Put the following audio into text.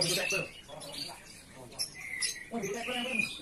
dulu tek tuh. Oh, tek tuh.